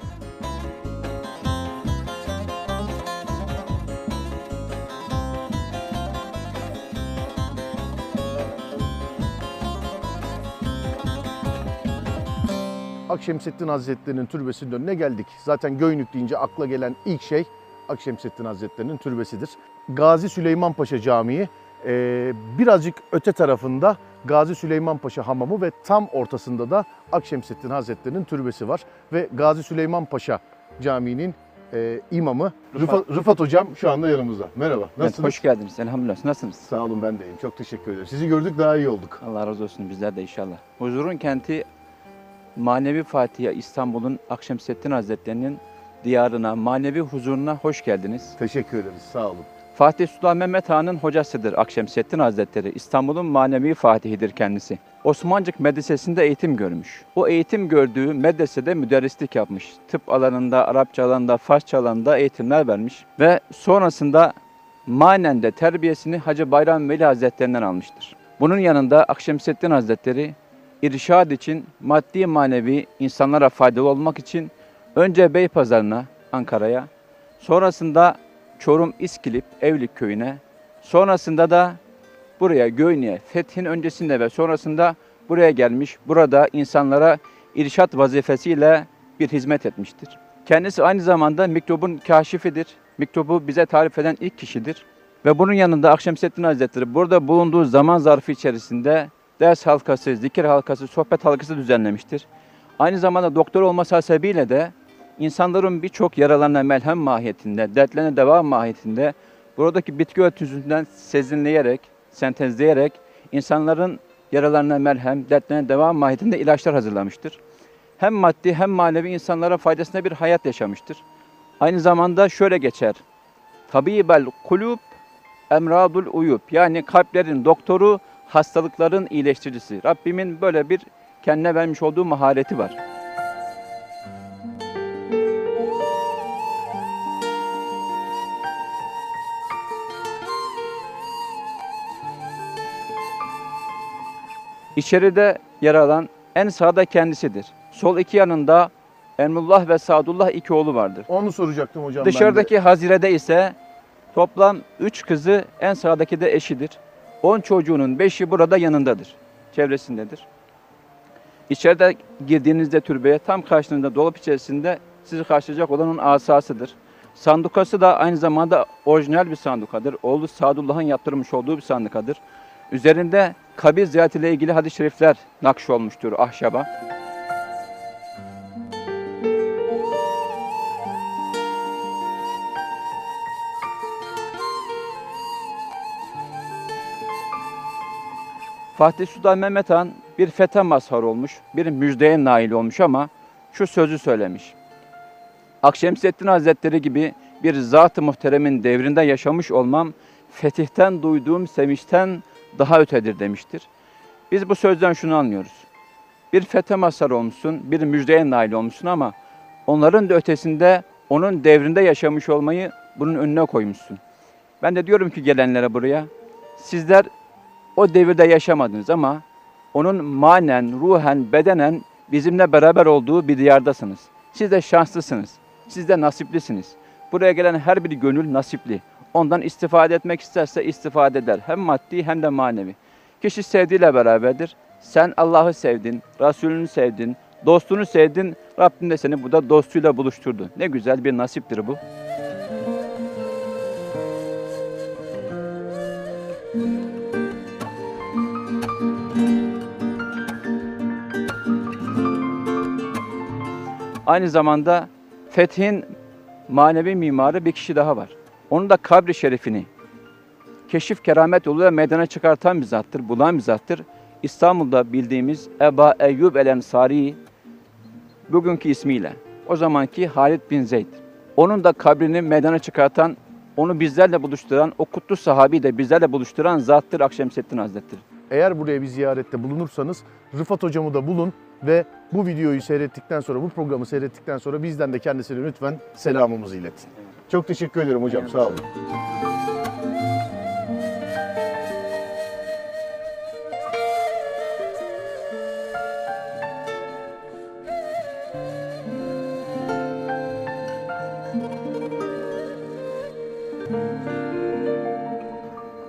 Akşemseddin Hazretleri'nin türbesinin önüne geldik. Zaten Göynük deyince akla gelen ilk şey Akşemseddin Hazretleri'nin türbesidir. Gazi Süleyman Paşa Camii e, birazcık öte tarafında Gazi Süleyman Paşa Hamamı ve tam ortasında da Akşemseddin Hazretleri'nin türbesi var. Ve Gazi Süleyman Paşa Camii'nin e, imamı Rıfat, Rıfat Hocam şu anda yanımızda. Merhaba, nasılsınız? Evet, hoş geldiniz. Elhamdülillah. Nasılsınız? Sağ olun ben de iyiyim. Çok teşekkür ederim. Sizi gördük daha iyi olduk. Allah razı olsun bizler de inşallah. Huzurun kenti manevi Fatiha İstanbul'un Akşemseddin Hazretleri'nin diyarına, manevi huzuruna hoş geldiniz. Teşekkür ederiz. Sağ olun. Fatih Sultan Mehmet Han'ın hocasıdır Akşemseddin Hazretleri. İstanbul'un manevi fatihidir kendisi. Osmancık Medresesi'nde eğitim görmüş. O eğitim gördüğü medresede müderrislik yapmış. Tıp alanında, Arapça alanında, Farsça alanında eğitimler vermiş. Ve sonrasında manen de terbiyesini Hacı Bayram Veli Hazretlerinden almıştır. Bunun yanında Akşemseddin Hazretleri irşad için maddi manevi insanlara faydalı olmak için önce Beypazarı'na, Ankara'ya, sonrasında Çorum İskilip Evlik köyüne, sonrasında da buraya Göynü'ye, fethin öncesinde ve sonrasında buraya gelmiş, burada insanlara irşat vazifesiyle bir hizmet etmiştir. Kendisi aynı zamanda mikrobun kaşifidir. Mikrobu bize tarif eden ilk kişidir. Ve bunun yanında Akşemseddin Hazretleri burada bulunduğu zaman zarfı içerisinde ders halkası, zikir halkası, sohbet halkası düzenlemiştir. Aynı zamanda doktor olması hasebiyle de insanların birçok yaralarına melhem mahiyetinde, dertlerine deva mahiyetinde buradaki bitki örtüsünden sezinleyerek, sentezleyerek insanların yaralarına merhem, dertlerine deva mahiyetinde ilaçlar hazırlamıştır. Hem maddi hem manevi insanlara faydasına bir hayat yaşamıştır. Aynı zamanda şöyle geçer. Tabibel kulub emradul uyub yani kalplerin doktoru, hastalıkların iyileştiricisi. Rabbimin böyle bir kendine vermiş olduğu mahareti var. İçeride yer alan en sağda kendisidir. Sol iki yanında Emrullah ve Sadullah iki oğlu vardır. Onu soracaktım hocam. Dışarıdaki hazirede ise toplam üç kızı en sağdaki de eşidir. On çocuğunun beşi burada yanındadır, çevresindedir. İçeride girdiğinizde türbeye tam karşınızda dolap içerisinde sizi karşılayacak olanın asasıdır. Sandukası da aynı zamanda orijinal bir sandukadır. Oğlu Sadullah'ın yaptırmış olduğu bir sandukadır. Üzerinde kabir ziyaretiyle ilgili hadis-i şerifler nakş olmuştur ahşaba. Fatih Sultan Mehmet Han bir fethe mazharı olmuş, bir müjdeye nail olmuş ama şu sözü söylemiş. Akşemseddin Hazretleri gibi bir zat-ı muhteremin devrinde yaşamış olmam fetihten duyduğum sevinçten daha ötedir demiştir. Biz bu sözden şunu anlıyoruz. Bir fethe mazharı olmuşsun, bir müjdeye nail olmuşsun ama onların da ötesinde onun devrinde yaşamış olmayı bunun önüne koymuşsun. Ben de diyorum ki gelenlere buraya, sizler o devirde yaşamadınız ama onun manen, ruhen, bedenen bizimle beraber olduğu bir diyardasınız. Siz de şanslısınız. Siz de nasiplisiniz. Buraya gelen her bir gönül nasipli. Ondan istifade etmek isterse istifade eder. Hem maddi hem de manevi. Kişi sevdiğiyle beraberdir. Sen Allah'ı sevdin, Resulünü sevdin, dostunu sevdin. Rabbim de seni burada dostuyla buluşturdu. Ne güzel bir nasiptir bu. Aynı zamanda fethin manevi mimarı bir kişi daha var. Onun da kabri şerifini keşif keramet yoluyla meydana çıkartan bir zattır, bulan bir zattır. İstanbul'da bildiğimiz Eba Eyyub el Ensari bugünkü ismiyle o zamanki Halid bin Zeyd. Onun da kabrini meydana çıkartan, onu bizlerle buluşturan, o kutlu sahabi de bizlerle buluşturan zattır Akşemseddin Hazretleri. Eğer buraya bir ziyarette bulunursanız Rıfat hocamı da bulun ve bu videoyu seyrettikten sonra, bu programı seyrettikten sonra bizden de kendisine lütfen selamımızı iletin. Çok teşekkür ederim hocam. Sağ olun.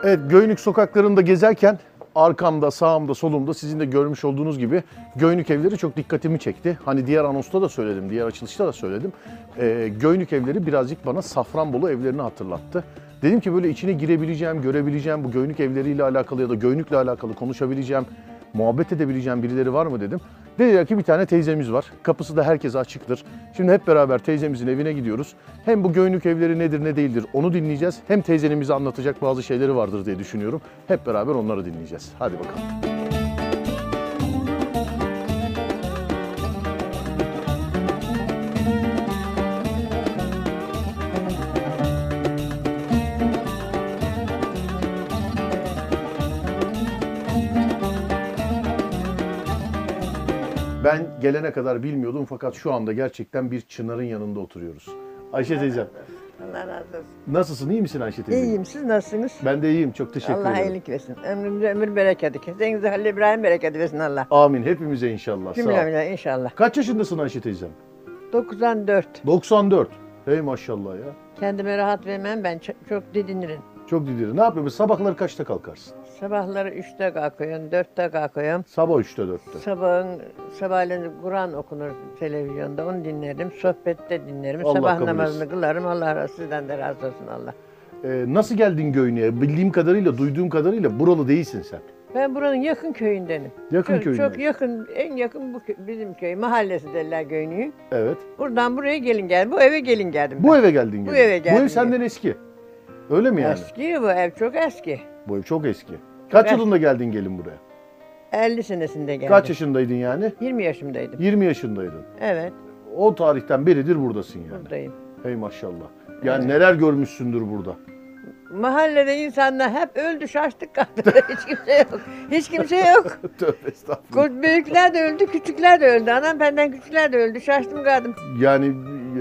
Evet, Göynük sokaklarında gezerken arkamda, sağımda, solumda sizin de görmüş olduğunuz gibi Göynük evleri çok dikkatimi çekti. Hani diğer anonsta da söyledim, diğer açılışta da söyledim. Ee, Göynük evleri birazcık bana Safranbolu evlerini hatırlattı. Dedim ki böyle içine girebileceğim, görebileceğim, bu Göynük evleriyle alakalı ya da Göynük'le alakalı konuşabileceğim, muhabbet edebileceğim birileri var mı dedim. Dediler ki bir tane teyzemiz var. Kapısı da herkese açıktır. Şimdi hep beraber teyzemizin evine gidiyoruz. Hem bu göynük evleri nedir ne değildir onu dinleyeceğiz. Hem teyzenin bize anlatacak bazı şeyleri vardır diye düşünüyorum. Hep beraber onları dinleyeceğiz. Hadi bakalım. Gelene kadar bilmiyordum fakat şu anda gerçekten bir çınarın yanında oturuyoruz. Ayşe teyzem, Allah razı olsun. nasılsın? iyi misin Ayşe teyze? İyiyim. Siz nasılsınız? Ben de iyiyim. Çok teşekkür Allah ederim. iyilik versin. Ömrümüze ömür bereketi. Kesenize Halil İbrahim bereketi versin Allah. Amin. Hepimize inşallah. Sağ ol. Cümlemize inşallah. Kaç yaşındasın Ayşe teyzem? 94. 94. Hey maşallah ya. Kendime rahat vermem ben çok, çok didinirim. Çok didiri. Ne yapıyorsun? Sabahları kaçta kalkarsın? Sabahları 3'te kalkıyorum, 4'te kalkıyorum. Sabah 3'te 4'te. Sabahın sabahleyin Kur'an okunur televizyonda onu dinlerim. Sohbette dinlerim. Allah Sabah kabul namazını etsin. kılarım. Allah razı sizden de razı olsun Allah. Ee, nasıl geldin Göynük'e? Bildiğim kadarıyla, duyduğum kadarıyla buralı değilsin sen. Ben buranın yakın köyündenim. Yakın çok. Çok yakın, en yakın bu kö- bizim köy. Mahallesi derler Göynük'ün. Evet. Buradan buraya gelin gel. Bu eve gelin geldim ben. Bu eve geldin. Bu eve Bu geldim ev senden eski. Öyle mi yani? Eski bu ev çok eski. Bu ev çok eski. Kaç eski. yılında geldin gelin buraya? 50 senesinde geldim. Kaç yaşındaydın yani? 20 yaşımdaydım. 20 yaşındaydın. Evet, O tarihten beridir buradasın yani. buradayım. Hey maşallah. Yani neler görmüşsündür burada. Mahallede insanlar hep öldü, şaştık kaldı. Hiç kimse yok. Hiç kimse yok. Tövbe estağfurullah. Büyükler de öldü, küçükler de öldü. Anam benden küçükler de öldü. Şaştım kaldım. Yani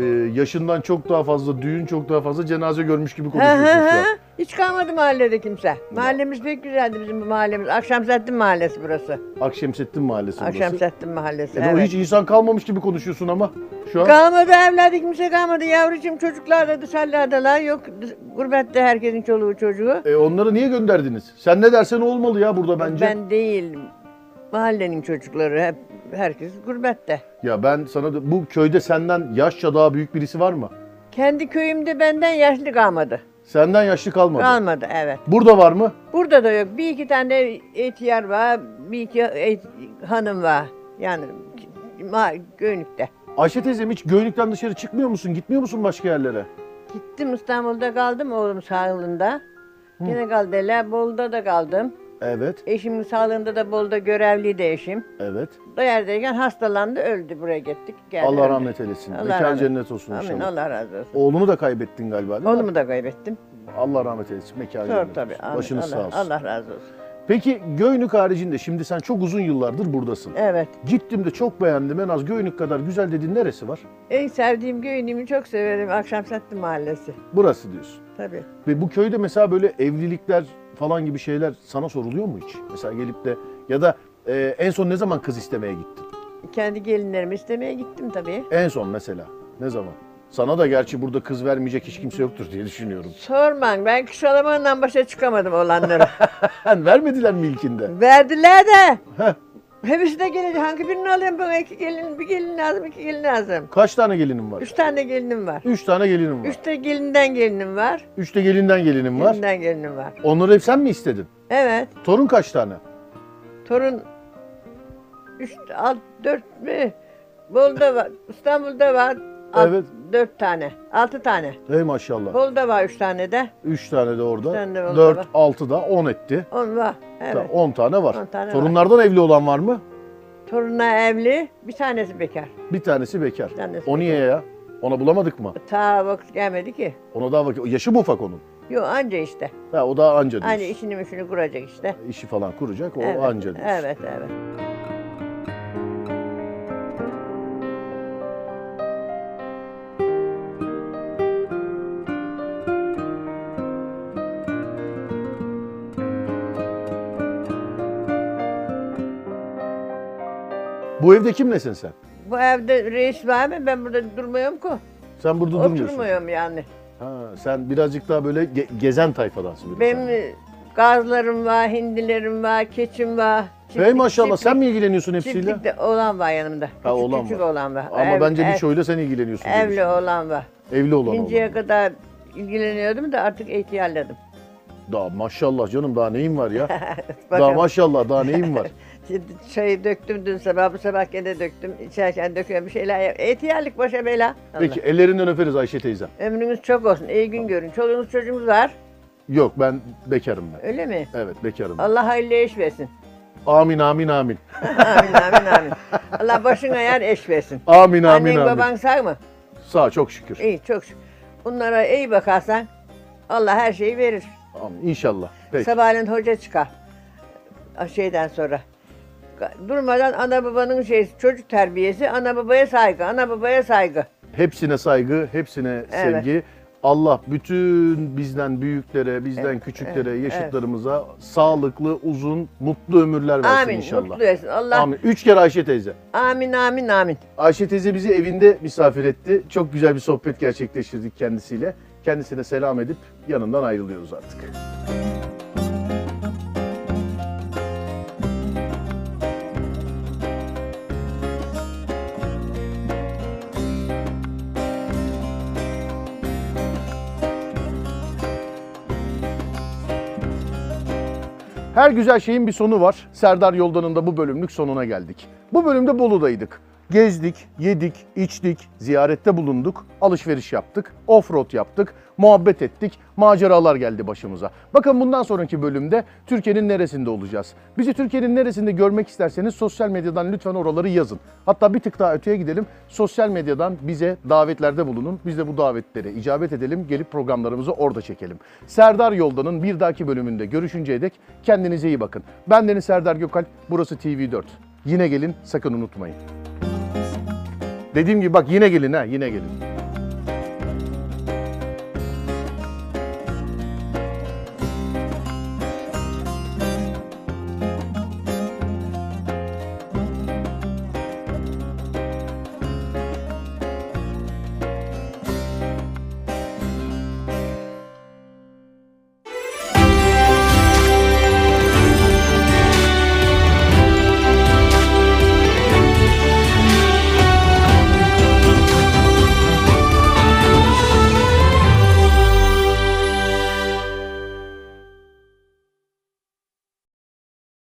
e, yaşından çok daha fazla düğün, çok daha fazla cenaze görmüş gibi konuşuyorsun şu an. Hiç kalmadı mahallede kimse. Mahallemiz pek güzeldi bizim bu mahallemiz. Akşamsettin Mahallesi burası. Akşemsettin Mahallesi burası. Akşamsettin Mahallesi. E de o evet. hiç insan kalmamış gibi konuşuyorsun ama şu an. Kalmadı evladı kimse kalmadı. Yavrucuğum çocuklar da dışarılardalar. Yok gurbette herkesin çoluğu çocuğu. E, onları niye gönderdiniz? Sen ne dersen o olmalı ya burada bence. Ben değil. Mahallenin çocukları hep herkes gurbette. Ya ben sana da, bu köyde senden yaşça daha büyük birisi var mı? Kendi köyümde benden yaşlı kalmadı. Senden yaşlı kalmadı. Kalmadı evet. Burada var mı? Burada da yok. Bir iki tane ihtiyar var, bir iki et- hanım var. Yani ma- Göynük'te. Ayşe teyzem hiç Göynük'ten dışarı çıkmıyor musun? Gitmiyor musun başka yerlere? Gittim İstanbul'da kaldım oğlum sağlığında. Yine kaldılar. Bolu'da da kaldım. Evet, Eşimin sağlığında da Bolu'da görevliydi eşim. evet. Doyardayken hastalandı, öldü. Buraya gittik. Geldi, Allah öldü. rahmet eylesin. Allah Mekan rahmet- cennet olsun Amin, inşallah. Allah razı olsun. Oğlunu da kaybettin galiba değil mi? Oğlumu da kaybettim. Allah rahmet eylesin. Mekan Zor cennet tabii. olsun. Amin. Başınız Allah, sağ olsun. Allah razı olsun. Peki Göynük haricinde şimdi sen çok uzun yıllardır buradasın. Evet. Gittim de çok beğendim. En az Göynük kadar güzel dediğin neresi var? En sevdiğim göynüğümü çok severim. Akşamsetti Mahallesi. Burası diyorsun. Tabii. Ve bu köyde mesela böyle evlilikler falan gibi şeyler sana soruluyor mu hiç? Mesela gelip de ya da e, en son ne zaman kız istemeye gittin? Kendi gelinlerimi istemeye gittim tabii. En son mesela ne zaman? Sana da gerçi burada kız vermeyecek hiç kimse yoktur diye düşünüyorum. Sorman ben kışalamanla başa çıkamadım olanları. Vermediler mi ilkinde? Verdiler de. Heh. Hepsi de gelince hangi birini alayım bana iki gelin, bir gelin lazım, iki gelin lazım. Kaç tane gelinim var? Üç tane gelinim var. Üç tane gelinim var. Üç de gelinden gelinim var. Üç de gelinden gelinim var. Gelinden gelinim var. Onları hep sen mi istedin? Evet. Torun kaç tane? Torun üç, alt, dört mü? Bolu'da var, İstanbul'da var. Alt, Evet. Dört tane, altı tane. Ey maşallah. Bolu'da var üç tane de. Üç tane de orada. Üç tane de orada Dört, var. altı da on etti. On var. Evet. Tamam, On tane var. On tane. Torunlardan evli olan var mı? Torunla evli, bir tanesi bekar. Bir tanesi bekar. tanesi o niye ya? Ona bulamadık mı? Ta vakit gelmedi ki. Ona daha vakit. Yaşı mı ufak onun? Yok anca işte. Ha, o daha anca diyorsun. Anca işini mişini kuracak işte. İşi falan kuracak o evet. anca diyorsun. Evet, evet. Bu evde kimlesin sen? Bu evde reis var mı? Ben burada durmuyorum ki. Sen burada durmuyorsun. Oturmuyorum yani. Ha, sen birazcık daha böyle ge- gezen tayfadansın. Benim sen. gazlarım var, hindilerim var, keçim var. Hey maşallah çiftlik- sen mi ilgileniyorsun hepsiyle? Çiftlikte oğlan var yanımda. Ha, küçük oğlan küçük var. oğlan var. Ama Ev- bence ev- birçoğuyla sen ilgileniyorsun. Evli oğlan var. Evli olan İnceye kadar ilgileniyordum da artık ihtiyarladım. Daha maşallah canım daha neyim var ya? daha maşallah daha neyim var? Çayı döktüm dün sabah, bu sabah gene döktüm. İçerken döküyorum bir şeyler. İhtiyarlık başa bela. Allah. Peki ellerinden öperiz Ayşe teyze. Ömrünüz çok olsun, iyi gün görün. Çoluğunuz çocuğunuz var, Yok ben bekarım ben. öyle mi? Evet bekarım. ben. Allah hayırlı eş versin. Amin amin amin. amin amin amin. Allah başına yer eş versin. Amin amin Annen amin. baban sağ mı? Sağ çok şükür. İyi çok şükür. Bunlara iyi bakarsan Allah her şeyi verir. Amin. İnşallah. Peki. Sabahleyin hoca çıkar. Şeyden sonra. Durmadan ana babanın şey çocuk terbiyesi, ana babaya saygı, ana babaya saygı. Hepsine saygı, hepsine Evet. sevgi. Allah bütün bizden büyüklere, bizden Evet, küçüklere, evet, yaşıtlarımıza sağlıklı, uzun, mutlu ömürler versin Amin. inşallah. Mutlu etsin. Allah. Amin. Üç kere Ayşe teyze. Amin amin amin. Ayşe teyze bizi evinde misafir etti. Çok güzel bir sohbet gerçekleştirdik kendisiyle. Kendisine selam edip yanından ayrılıyoruz artık. Her güzel şeyin bir sonu var. Serdar Yoldan'ın da bu bölümlük sonuna geldik. Bu bölümde Bolu'daydık. Gezdik, yedik, içtik, ziyarette bulunduk, alışveriş yaptık, offroad yaptık, muhabbet ettik, maceralar geldi başımıza. Bakın bundan sonraki bölümde Türkiye'nin neresinde olacağız? Bizi Türkiye'nin neresinde görmek isterseniz sosyal medyadan lütfen oraları yazın. Hatta bir tık daha öteye gidelim. Sosyal medyadan bize davetlerde bulunun. Biz de bu davetlere icabet edelim, gelip programlarımızı orada çekelim. Serdar Yoldan'ın bir dahaki bölümünde görüşünceye dek kendinize iyi bakın. Ben Deniz Serdar Gökalp, burası TV4. Yine gelin, sakın unutmayın. Dediğim gibi bak yine gelin ha, yine gelin.